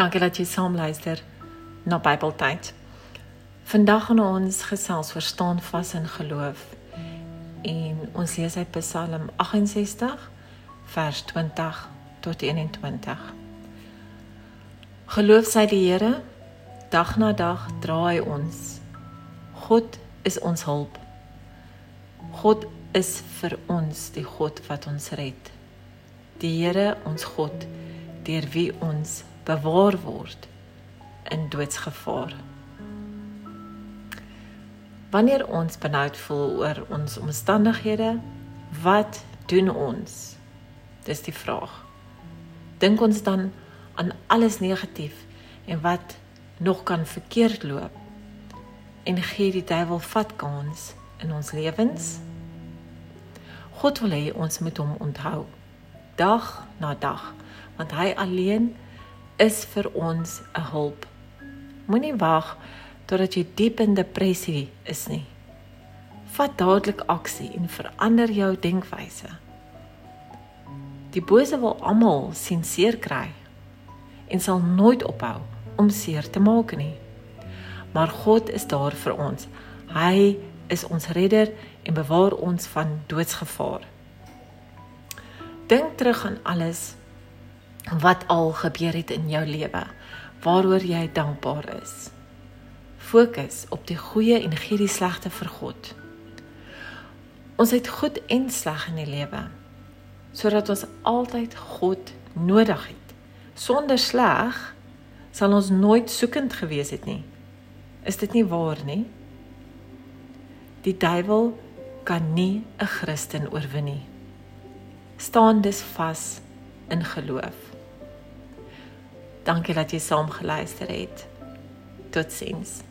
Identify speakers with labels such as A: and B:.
A: Dankie dat jy saam luister na Bybeltyd. Vandag gaan ons gesels oor staan vas in geloof. En ons lees uit Psalm 68 vers 20 tot 21. Geloof sy die Here dag na dag draai ons. God is ons hulp. God is vir ons die God wat ons red. Die Here ons God deur wie ons bewaar word in doodsgevaar. Wanneer ons benoud voel oor ons omstandighede, wat doen ons? Dis die vraag. Dink ons dan aan alles negatief en wat nog kan verkeerd loop? En gee die duiwel vat kans in ons lewens? God wil hê ons moet hom onthou dag na dag, want hy alleen is vir ons 'n hulp. Moenie wag totdat jy diep in depressie is nie. Vat dadelik aksie en verander jou denkwyse. Die bose wil almal sien seer kry en sal nooit ophou om seer te maak nie. Maar God is daar vir ons. Hy is ons redder en bewaar ons van doodsgevaar. Dink terug aan alles wat al gebeur het in jou lewe waaroor jy dankbaar is. Fokus op die goeie en gee die slegte vir God. Ons het goed en sleg in die lewe sodat ons altyd God nodig het. Sonder sleg sal ons nooit soekend gewees het nie. Is dit nie waar nie? Die duiwel kan nie 'n Christen oorwin nie. Staan dus vas in geloof. Dankie dat jy saam geluister het. Totsiens.